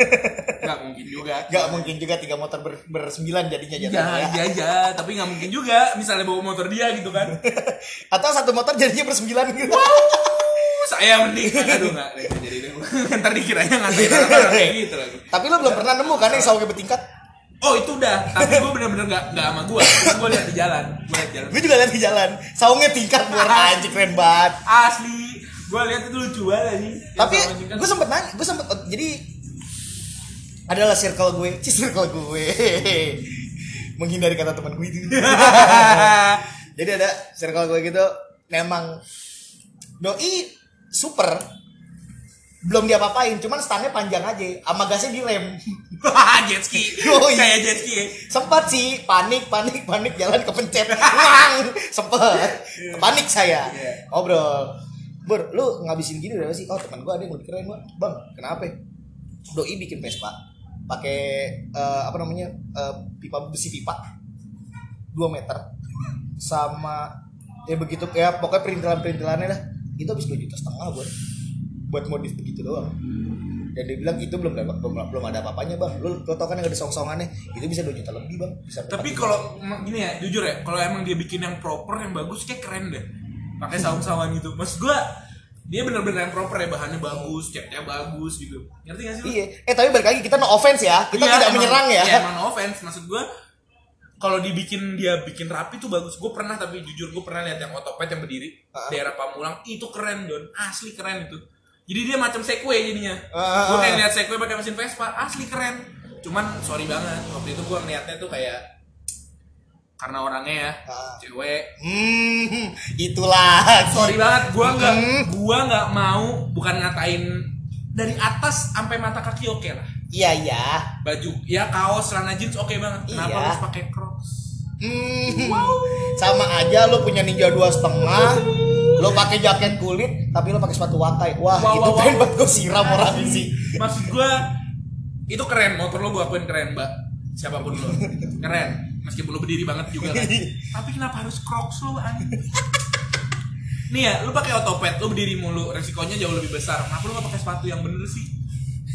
Nggak mungkin juga. Gak mungkin juga tiga motor ber, bersembilan jadinya ya, jatuhnya ya. iya aja tapi nggak mungkin juga misalnya bawa motor dia gitu kan. Atau satu motor jadinya bersembilan gitu. Uh, saya mending. Aduh nggak nggak jadi deh. Ntar dikiranya ngatain orang kayak gitu lagi. Tapi lo belum pernah nemu kan yang saungnya bertingkat? oh itu udah. Tapi gue bener-bener nggak nggak sama gue gue lihat di jalan. Gue lihat jalan. Gue juga lihat di jalan. Saungnya tingkat buat anjing keren banget. asli gue lihat itu lucu banget nih Tapi gue sempet nanya, gue sempet oh, jadi adalah circle gue, ci circle gue. Menghindari kata teman gue itu. jadi ada circle gue gitu memang doi super belum diapa-apain cuman stangnya panjang aja sama gasnya direm jet ski kayak jet ski ya. sempat sih panik panik panik jalan kepencet Wang! sempet panik saya Iya. ngobrol Bur, lu ngabisin gini berapa sih? Oh teman gua ada yang lebih keren bang. Bang, kenapa? Doi bikin Vespa. Pakai eh, apa namanya eh, pipa besi pipa. 2 meter. Sama ya begitu ya pokoknya perintilan perintilannya dah itu habis 2 juta setengah buat buat modif begitu doang. Dan dia bilang itu belum dapat belum, belum ada apa-apanya bang. Lu, lu tau kan yang ada song-songannya? Itu bisa 2 juta lebih bang. Bisa tapi 4 juta. kalau gini ya jujur ya kalau emang dia bikin yang proper yang bagus kayak keren deh pakai saung-saungan gitu. Mas gua dia bener-bener yang proper ya bahannya bagus catnya bagus gitu. Ngerti gak sih lu? iya. Eh tapi balik lagi kita no offense ya. Kita Iya, tidak emang- menyerang ya. Iya, emang no offense. Maksud gua kalau dibikin dia bikin rapi tuh bagus. Gue pernah tapi jujur gue pernah lihat yang otopet yang berdiri Ah. daerah Pamulang. Itu keren don. Asli keren itu. Jadi dia macam Segway jadinya. Ah, gue ah, kayak ah. lihat Segway pakai mesin Vespa asli keren. Cuman sorry banget waktu itu gue ngeliatnya tuh kayak karena orangnya ya Ah. cewek. Hmm itulah. Sorry banget gua nggak Hmm. gua nggak mau bukan ngatain dari atas sampai mata kaki oke lah. Iya iya. Baju ya kaos celana jeans oke banget. Kenapa Iya. harus pakai crocs? Hmm, sama aja lo punya ninja dua setengah. Lo pakai jaket kulit tapi lo pakai sepatu wakai. Wah Wow, itu wow, pengen wow. banget gue siram orang sih. Maksud gua itu keren motor lo gua akuin keren mbak. Siapa pun lo keren meskipun lo berdiri banget juga kan. Tapi kenapa harus crocs lo anjing? Nih ya lu pakai otopet lu berdiri mulu resikonya jauh lebih besar. Kenapa lu gak pakai sepatu yang bener sih?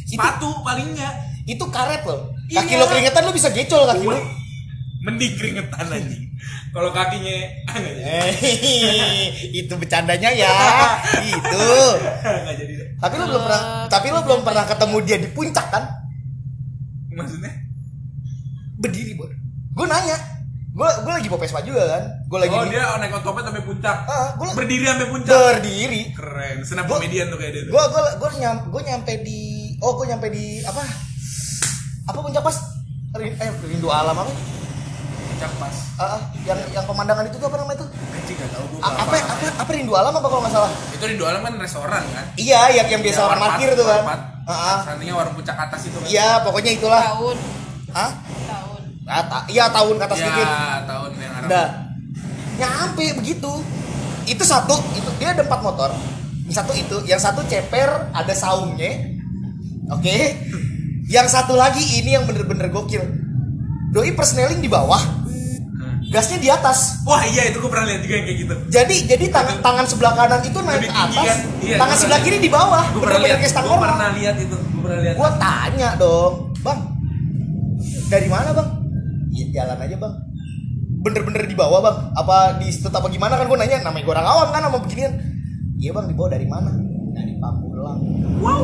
Sepatu paling enggak itu karet lo kaki Iya. lo keringetan lo bisa gecol kaki lo mending keringetan anjing. Kalau kakinya Eh, itu bercandanya ya. Itu. Nggak jadi tapi lo belum pernah tapi lo belum pernah ketemu dia di puncak kan? Maksudnya? Berdiri bor gue nanya. Gue gue lagi bawa Vespa juga kan? Gue lagi oh di- dia naik otopet sampai puncak. Ah, gua- berdiri sampai puncak. Berdiri. Keren. Senap Gua- komedian tuh kayak dia tuh. gue gue gue nyam gue nyampe di oh gue nyampe di apa? Apa puncak pas Rin- eh rindu alam apa? Puncak pas Ah, ah, yang yang pemandangan itu tuh apa namanya itu anjing nggak tahu gua A- apa apa. apa rindu alam apa kalau nggak salah? Itu di alam kan restoran kan? Iya yang yang biasa Ya, orang parkir tuh kan. Ah, ah. Sampingnya warung puncak atas itu kan. Iya pokoknya itulah. Tahun. Ah tahun. Ah, ta- iya tahun ke atas ya dikit tahun yang Arab Dah. Nyampe begitu. Itu satu, itu dia ada empat motor. Yang satu itu, yang satu ceper ada saungnya. Oke. Yang satu lagi ini yang bener-bener gokil. Doi persneling di bawah, Hmm. gasnya di atas. wah iya itu gua pernah lihat juga yang kayak gitu Jadi jadi tangan tangan sebelah kanan itu naik ke atas, kan? Iya, tangan sebelah kiri di bawah. gua pernah lihat normal. pernah lihat itu gua pernah lihat Gua tanya dong, bang, dari mana bang? Ya, jalan aja bang. Bener-bener di bawah bang. Apa di situ apa gimana kan gue nanya. Namanya gue orang awam kan sama beginian. Iya bang di bawah dari mana? Dari Pamulang. wow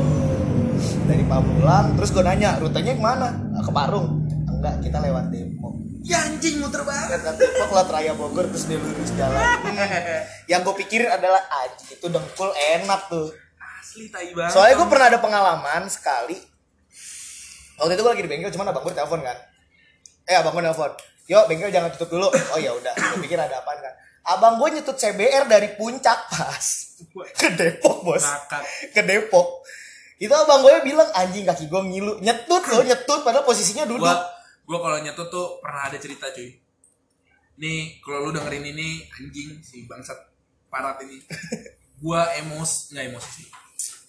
Dari Pamulang. Terus gue nanya rutenya ke mana? "Ah, Ke Parung. Enggak kita lewat Depok. ya anjing muter banget Lewat Depok lewat Raya Bogor terus dia lurus jalan. Yang gue pikirin adalah anjing itu dengkul enak tuh. asli tai banget Soalnya gue pernah ada pengalaman sekali. Waktu itu gue lagi di bengkel, cuman abang gue telepon kan. Eh abang gue telepon. Yo bengkel jangan tutup dulu. Oh ya udah. Gue pikir ada apaan kan. Abang gue nyetut CBR dari puncak pas ke Depok bos. Ke Depok. Itu abang gue bilang anjing kaki gue ngilu. Nyetut loh nyetut padahal posisinya duduk. gua gua kalau nyetut tuh pernah ada cerita cuy nih kalau lu dengerin ini anjing si bangsat parat ini gua emos nggak emosi sih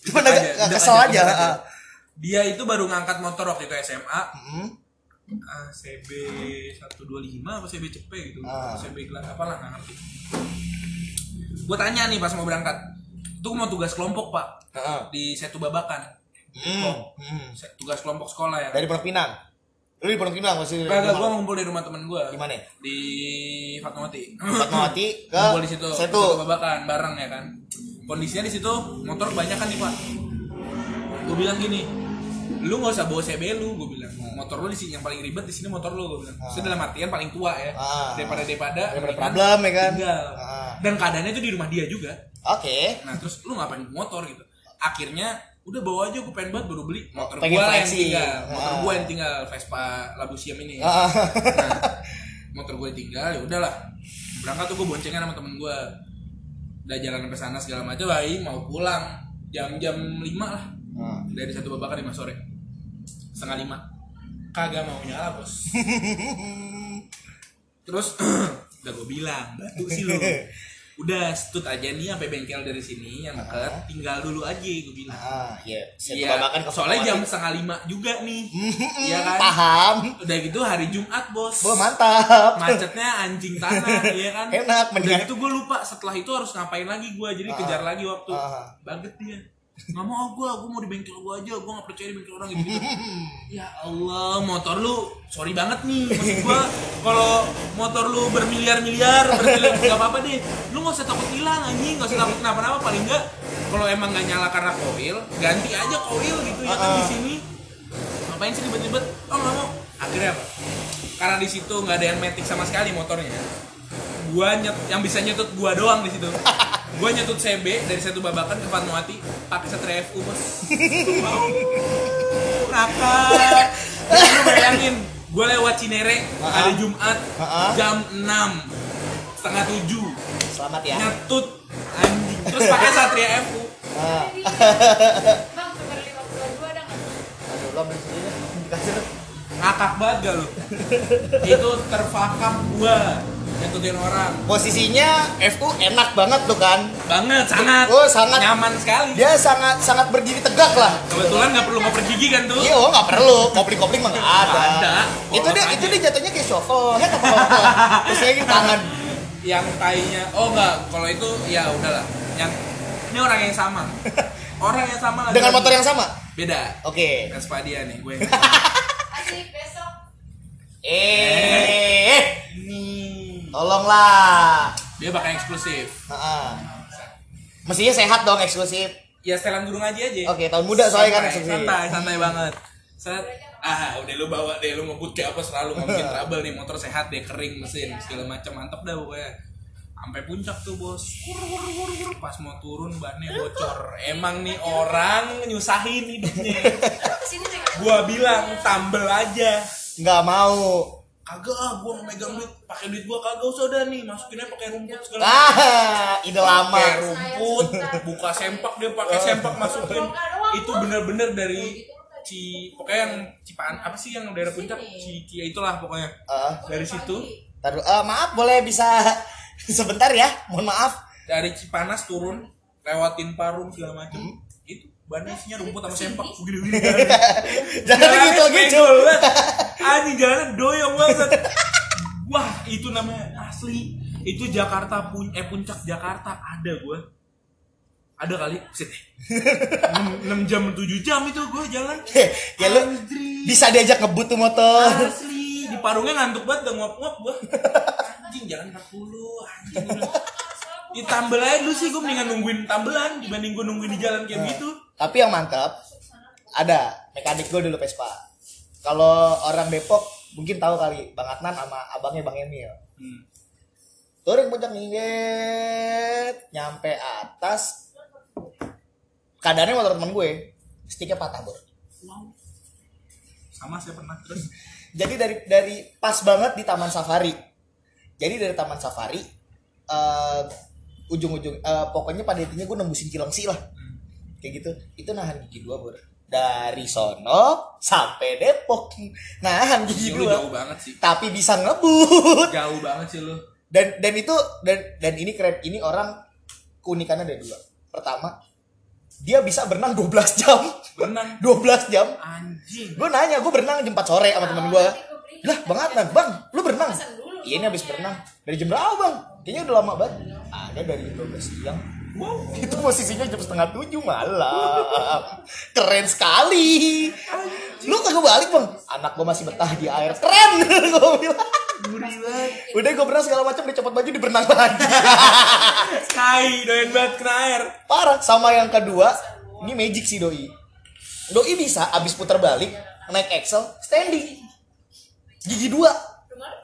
agak- aja, duduk kesel aja, duduk ah. dia itu baru ngangkat motor waktu itu SMA Hmm. Ah, CB 125 apa CB cepet gitu Ah. CB gelar apalah nggak ngerti gue tanya nih pas mau berangkat itu mau tugas kelompok pak Heeh. di Setu Babakan Hmm. Hmm. Tugas kelompok sekolah ya Dari Pondok Pinang. Lu di Pondok Pinang masih Kagak, gue ngumpul di rumah temen gue Di mana? Di Fatmawati Fatmawati ke Ngumpul di situ Setu. Setu Babakan, bareng ya kan Kondisinya di situ motor banyak kan nih pak Gue bilang gini Lu gak usah bawa CB lu, gue bilang. Motor lu di sini yang paling ribet di sini motor lu, gue bilang. Maksudnya dalam artian paling tua ya. Ah. Daripada daripada Daripada problem, ya kan? Tinggal. Ah. Dan keadaannya itu di rumah dia juga. Oke. Nah terus lu ngapain motor gitu? Akhirnya udah bawa aja gue pengen banget baru beli motor gue yang tinggal. Motor Ah. gue yang tinggal Vespa Labusium ini Ah. Nah, motor gue tinggal ya udahlah. Berangkat tuh gue boncengan sama temen gue udah jalan sampai sana segala macam bayi mau pulang. Jam-jam 5 lah Ah. dari satu babakan lima sore setengah lima. Kagak mau nyala bos. Terus udah gue bilang batu sih lo udah stut aja nih sampai bengkel dari sini yang deket tinggal dulu aja gue bilang. Ah, iya. Saya Iya, babakan ke soalnya jam setengah lima juga nih. Iya kan? Paham. udah gitu hari Jumat bos. Wah, mantap. macetnya anjing tanah ya kan? Enak, udah mendingan- gitu gue lupa setelah itu harus ngapain lagi gue jadi kejar lagi waktu. Ah. banget dia nggak mau gue gue mau di bengkel gue aja gue nggak percaya di bengkel orang gitu, -gitu. ya Allah motor lu sorry banget nih maksud gue kalau motor lu bermiliar-miliar bermiliar nggak apa-apa deh. Lu nggak usah takut hilang anjing nggak usah takut kenapa-napa paling nggak kalau emang nggak nyala karena koil ganti aja koil gitu ya kan di Ah. sini. Ngapain sih ribet-ribet? Oh nggak mau. Akhirnya apa? Karena di situ nggak ada yang metik sama sekali motornya. Gua nyet yang bisa nyetut gua doang di situ gua nyetut CB dari satu babakan ke Fatmawati pakai satria FU bos mau nakal lu bayangin gua lewat Cinere hari Jumat jam 6 setengah tujuh Selamat ya. nyetut anjing terus pakai satria FU. Bang, super 522 ada nggak? Aduh, lo ambil sendiri. Dikasih. Ngakak banget gak lu itu terfakap gua nyetutin orang Posisinya FU enak banget tuh kan. banget sangat Oh, sangat. nyaman sekali Dia sangat sangat berdiri tegak lah. kebetulan nggak perlu ngoper gigi kan tuh Iya, oh nggak perlu. Kopling-kopling mah nggak ada. Ada. Itu dia itu dia jatuhnya kayak shuffle. Ya apa apa. Terus lagi tangan. yang tainya oh enggak kalau itu ya udahlah yang ini orang yang sama orang yang sama lagi- Dengan motor yang sama. beda Oke. Vespa dia nih gue Asik, besok. Eh, ini tolonglah. dia bakal eksklusif Heeh. Mestinya sehat dong eksklusif. ya setelan burung aja aja Oke, tahun muda soalnya kan Santai, eksklusif. santai santai banget set ah udah lu bawa deh lu ngebut kayak apa selalu nggak bikin trouble nih motor sehat deh kering mesin segala macam mantep dah pokoknya sampai puncak tuh bos. Wur, wur, wur, wur. pas mau turun bannya bocor. Emang nih orang nyusahin hidupnya. Gua bilang tambel aja. Nggak mau. kagak ah gua mau megang duit. Pakai duit gua kagak usah dah nih. Masukinnya pakai rumput segala Ah, ide lama. pakai rumput buka sempak dia pakai sempak masukin. Itu bener-bener dari ci pokoknya yang cipaan apa sih yang daerah puncak? Ci, ci itulah pokoknya. Ah, dari situ. Taruh. Ah, maaf boleh bisa sebentar ya. Mohon maaf. dari Cipanas turun lewatin Parung segala macem. Itu bannya isinya rumput sama sempak. Begini-begini Jangan gitu gitu. anjing jalannya doyong banget. Wah itu namanya asli. Itu Jakarta pun eh puncak Jakarta. Ada gua. Ada kali set 6, jam 7 jam itu gua jalan. Ya lu bisa diajak ngebut tuh motor. asli di parungnya ngantuk banget udah nguap-nguap gua anjing jalan 40 anjing gua bilang. ditambel aja dulu sih gua mendingan nungguin tambelan dibanding gua nungguin di jalan kayak gitu Tapi yang mantap ada mekanik gue dulu Vespa. Kalau orang Depok mungkin tahu kali Bang Adnan sama abangnya Bang Emil. hmm. Turun puncak nginget nyampe atas keadaannya motor temen gue sticknya patah bro. wow sama saya pernah terus Jadi dari dari pas banget di Taman Safari. Jadi dari Taman Safari eh, ujung-ujung eh, pokoknya pada intinya gue nembusin Cilengsi lah. Kayak gitu. Itu nahan gigi dua bro. Dari sono sampai Depok. Nahan gigi Iya, dua. jauh banget sih Tapi bisa ngebut. jauh banget sih lu Dan dan itu dan dan ini keren. Ini orang keunikannya ada dua. Pertama, dia bisa berenang 12 jam. berenang 12 jam. anjing Gue nanya, gue berenang jam 4 sore sama temen gue. Lah, Bang Adnan, Bang, lu berenang? Iya, ini habis berenang. Dari jam berapa, Bang? Kayaknya udah lama banget. Ada dari jam 12 siang. Wow, itu posisinya jam setengah tujuh malam. Keren sekali. Lu kagak balik, Bang? Anak gue masih betah di air. Keren, gue bilang. Gurih banget Udah gue berenang segala macam, dicopot baju, diberenang lagi. Sky doyan banget kena air Parah. Sama yang kedua, ini magic sih Doi. Doi bisa abis putar balik, naik Excel, standing. Gigi dua.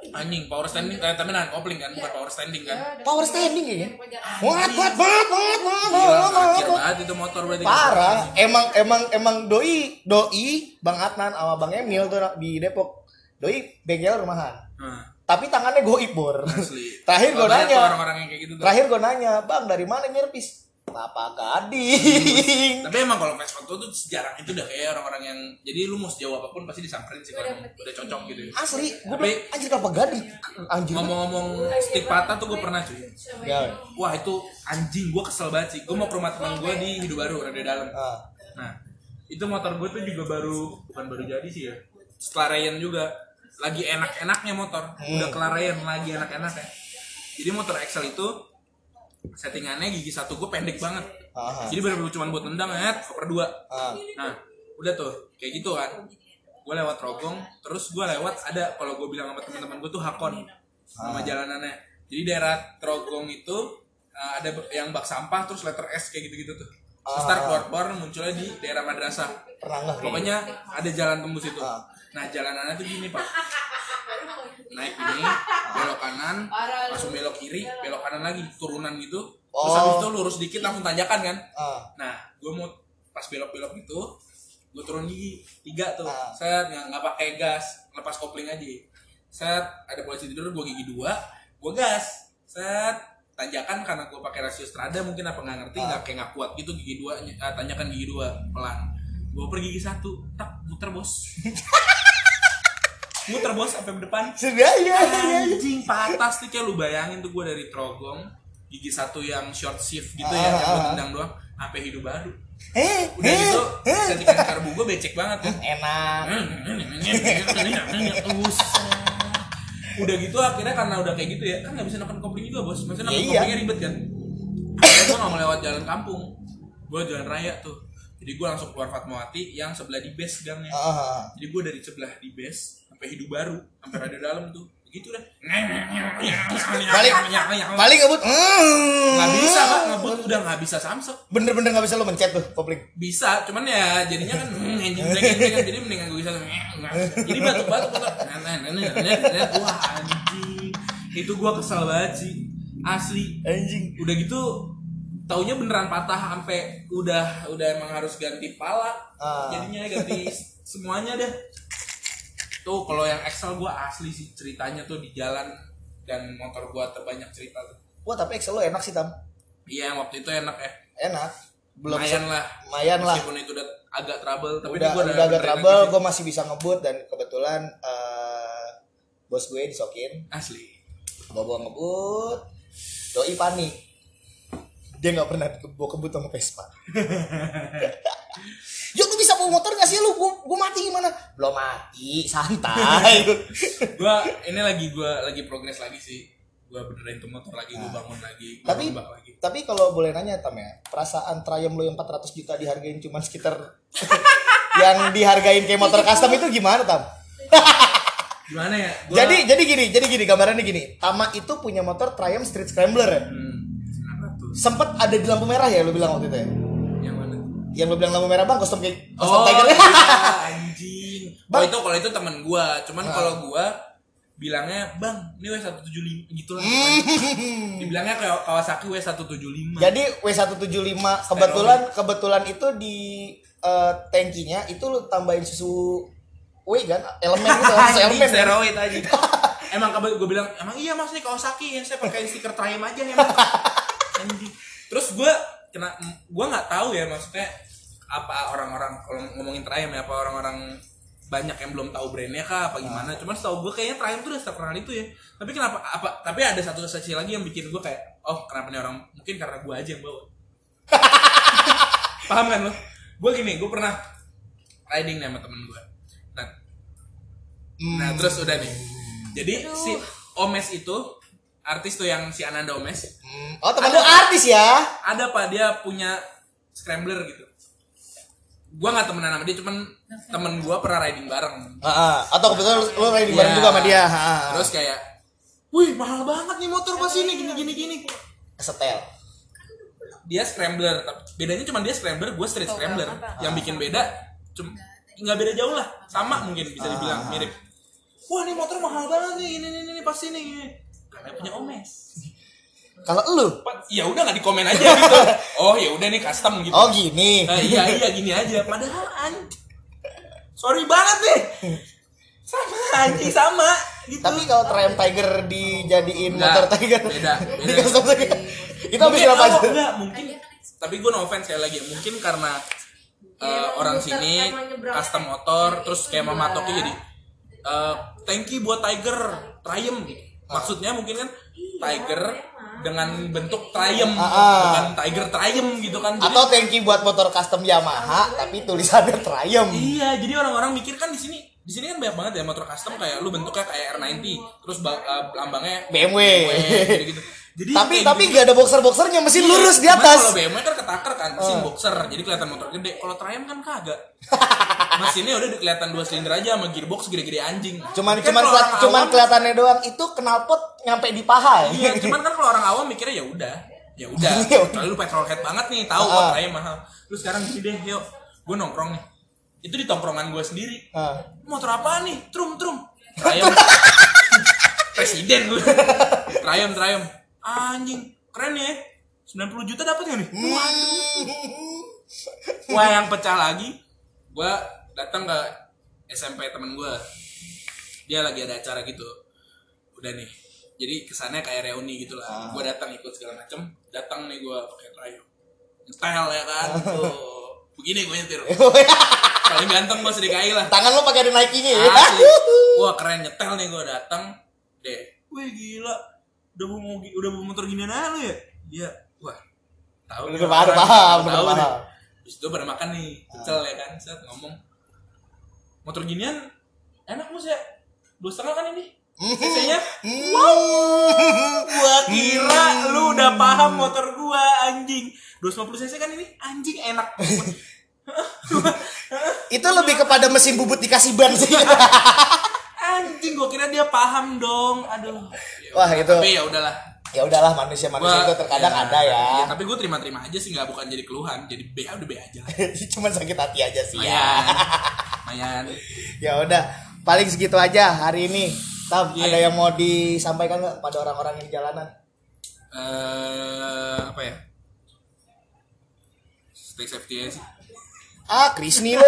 anjing power standing eh, tapi nahan kopling kan bukan power standing kan Power standing ya. Gila muat, kacir muat. banget itu motor berarti Parah. Emang, emang, emang Doi, Doi, Bang Adnan sama Bang Emil tuh di Depok. Doi bengkel rumahan. nah, Tapi tangannya goib bor. asli Terakhir gue nanya. orang-orang yang kayak gitu tuh Terakhir gue nanya, Bang dari mana nyerpis? Kelapa Gading. Tapi emang kalau Vespa tua tuh jarang itu udah kayak orang-orang yang jadi lu mau sejauh apa pun pasti disamperin sih kalau udah cocok gitu. ya. Asli, gue Tapi- bilang anjir Kelapa Gading. Anjir. Ngomong-ngomong stick patah tuh gue pernah cuy. Ya. Wah itu anjing gue kesel banget sih. Gue mau ke rumah teman gue di Hidup Baru ada di dalam. Ah. Nah itu motor gue tuh juga baru bukan baru jadi sih ya. Setelah Ryan juga lagi enak-enaknya motor. Udah kelar Ryan lagi enak-enaknya. Jadi motor Excel itu settingannya gigi satu gue pendek banget. Ah. Jadi bener-bener cuma buat nendang ya, koper dua. Ah. Nah, udah tuh kayak gitu kan. Gue lewat Rogong, terus gue lewat ada kalau gue bilang sama teman-teman gue tuh Hakon nama jalanannya. Jadi daerah Trogong itu uh, ada yang bak sampah terus letter S kayak gitu-gitu tuh. Terus ntar keluar-keluar munculnya di daerah madrasah. Pernah nggak? Pokoknya ada jalan tembus itu. Ah. Nah jalanannya tuh gini pak. Naik ini, belok kanan, langsung belok kiri, belok kanan lagi, turunan gitu. Terus Oh. habis itu lurus dikit langsung tanjakan kan. Ah. Nah, gue mau pas belok-belok itu, gue turun gigi tiga tuh. Ah. Set nggak nggak pakai gas, lepas kopling aja. Set ada polisi tidur, gue gigi dua, gue gas. Set tanjakan karena gue pakai rasio strada mungkin apa nggak ngerti nggak kayak nggak kuat gitu gigi dua ah, tanjakan gigi dua pelan gue pergi gigi satu tak muter bos muter bos sampai depan Sudah ya. anjing patah sih kayak lu bayangin tuh gue dari Trogong gigi satu yang short shift gitu ya Ah, yang ah, ah. tendang doang sampai hidup baru Eh, udah eh, gitu eh. karbu gue becek banget kan Enak. Udah gitu akhirnya karena udah kayak gitu ya kan nggak bisa neken kopling juga bos maksudnya neken Iya, iya. koplingnya ribet kan akhirnya gue nggak mau lewat jalan kampung gue jalan raya tuh jadi gue langsung keluar Fatmawati yang sebelah di base gangnya Ah. jadi gue dari sebelah di base sampai hidup baru sampai radio dalam tuh gitu dah Balik. Paling ngebut. Mm. nggak bisa pak ngebut udah nggak bisa samsek Bener-bener nggak bisa lo mencet tuh kopling. bisa cuman ya jadinya kan hmm, engine brake engine brake jadi mendingan gue bisa jadi batuk batuk batuk nah, nah, nah, wah anjing itu gue kesel banget sih asli Anjing. udah gitu taunya beneran patah sampai udah udah emang harus ganti pala. Ah. jadinya ganti semuanya deh. Tuh kalau yang Excel gue asli sih ceritanya tuh di jalan dan motor gue terbanyak cerita tuh. Wah tapi Excel lo enak sih tam. iya waktu itu enak ya. Enak. Belum lumayan lah. lumayan lah. meskipun itu udah agak trouble tapi udah gua udah agak beneran trouble, gue masih bisa ngebut dan kebetulan eh, bos gue disokin, asli. Gue bawa ngebut, doi panik, dia nggak pernah bawa kebut sama Vespa. Ya lu bisa bawa motor gak sih lu? Gue gue mati gimana? Belum mati, santai. gua ini lagi gua lagi progres lagi sih gua benerin tuh motor lagi gua bangun lagi gua tapi lagi tapi kalau boleh nanya tam ya, perasaan Triumph lo yang 400 juta dihargain cuman sekitar yang dihargain kayak motor custom itu gimana tam? gimana ya gua, Jadi jadi gini, jadi gini gambarannya gini. Tama itu punya motor Triumph Street Scrambler ya. hmm, 900 Sempet ada di lampu merah ya lu bilang waktu itu ya. yang mana? Yang lu bilang lampu merah bang, custom kayak custom oh Tiger. iya, anjing. Bang. oh itu kalau itu temen gua. Cuman Ah. kalau gua bilangnya bang ini W175 gitu lah dibilangnya kayak Kawasaki W175 Jadi W175 kebetulan kebetulan itu di eh, tankinya itu lu tambahin susu W kan? Elemen gitu susu elemen. steroid aja. Emang kabar gue bilang emang iya mas nih Kawasaki ya saya pakai stiker Triumph aja emang terus gue kena gue nggak tahu ya maksudnya apa orang-orang kalau ngomongin Triumph ya apa orang-orang banyak yang belum tahu brandnya kah apa gimana. Cuman setahu gue kayaknya Triumph tuh udah terkenal itu ya. Tapi kenapa apa tapi ada satu sesi lagi yang bikin gue kayak oh kenapa nih orang mungkin karena gue aja yang bawa. Paham kan lo? Gue gini gue pernah riding nih sama temen gue nah. Nah terus udah nih. Jadi si Omes itu artis tuh yang si Ananda Omes Hmm. Oh teman lu artis ya? ada pak dia punya scrambler gitu. Gua nggak temenan sama dia cuman temen gua pernah riding bareng. Ah, ah. atau kebetulan lu, lu riding bareng Iya. juga sama dia. Ah, ah. Terus kayak, wih mahal banget nih motor pas ini gini gini gini. setel. Dia scrambler, tapi bedanya cuma dia scrambler, gua street scrambler. Yang bikin beda, cuma nggak beda jauh lah, sama mungkin bisa dibilang mirip. Wah ini motor mahal banget nih, ini ini ini pas ini. Karena punya Omes. Kalau lu, ya udah nggak di komen aja gitu. Oh ya udah nih custom gitu. oh gini. Nah, iya iya gini aja. Padahal anjing. Sorry banget nih. Sama anjing sama gitu. Tapi kalau Triumph Tiger dijadiin Enggak, motor Tiger, beda, di beda. custom Tiger. Itu habis mungkin, berapa oh, aja? enggak, mungkin tapi gue no offense sekali lagi mungkin karena Ya, uh, orang sini custom motor terus itu kayak dia. mematoknya jadi uh, thank you buat Tiger Triumph gitu. Maksudnya mungkin kan Tiger dengan bentuk Triumph Ah, ah. bukan Tiger Triumph gitu kan Jadi- Atau tank buat motor custom Yamaha tapi tulisannya Triumph. Iya, jadi orang-orang mikir kan di sini di sini kan banyak banget ya motor custom kayak lu bentuknya kayak R90, terus uh, lambangnya BMW. gitu. Jadi tapi tapi gitu. nggak ada boxer-boxernya mesin Iya, lurus di atas. Kalau BMW kan ketaker kan, mesin Ah. boxer, jadi kelihatan motor gede. Kalau Triumph kan kagak. Mesinnya udah kelihatan dua silinder aja sama gearbox gede-gede anjing. Cuman Kan cuman keliat- cuman awam- kelihatannya doang itu knalpot nyampe di paha. Iya, cuman kan kalau orang awam mikirnya ya udah, ya udah. Ya. Kalau lu petrolhead banget nih, tahu Ah. kok Triumph mahal. Lu sekarang gini deh, yuk. Gue nongkrong nih. Itu di tongkrongan gue sendiri. Ah. Motor apa nih? Trum trum. Triumph. Presiden gue. Triumph Triumph. Anjing, keren ya. 90 juta dapat nggak nih? Wah, yang pecah lagi, gue datang ke SMP temen gue. Dia lagi ada acara gitu. Udah nih. Jadi kesannya kayak reuni gitu lah. Gue datang ikut segala macem. Datang nih gue pakai Triumph. Nyetel ya kan. Tuh. Begini gue nyetir. Paling ganteng gue sedikit lah. Tangan lo pakai ada Nike-nya ya. Asli. Wah keren nyetel nih gue datang deh. Wih gila. Udah mau udah mau motor ginian aja lu ya? Iya. Wah. Tahu. Udah nih paham, paham, Tahu udah paham. Terus itu pada makan nih, pecel ya kan, set ngomong. Motor ginian enak mus ya? Dua setengah kan ini? CC-nya? Wow. Gua kira lu udah paham motor gua anjing. 250 cc kan ini? Anjing enak. Itu lebih kepada mesin bubut dikasih ban sih. anjing gua kira dia paham dong. Aduh. Wah, itu. Tapi ya udahlah. ya udahlah manusia-manusia itu terkadang ya, ada ya. iya, tapi gue terima-terima aja sih nggak bukan jadi keluhan. Jadi B udah B aja lah. Cuman sakit hati aja sih ya. Mayan. Mayan. Ya udah, paling segitu aja hari ini. Tam, Iya. ada yang mau disampaikan nggak pada orang-orang yang di jalanan? Eh apa ya? Stay safety aja sih. Ah, Krisni lo.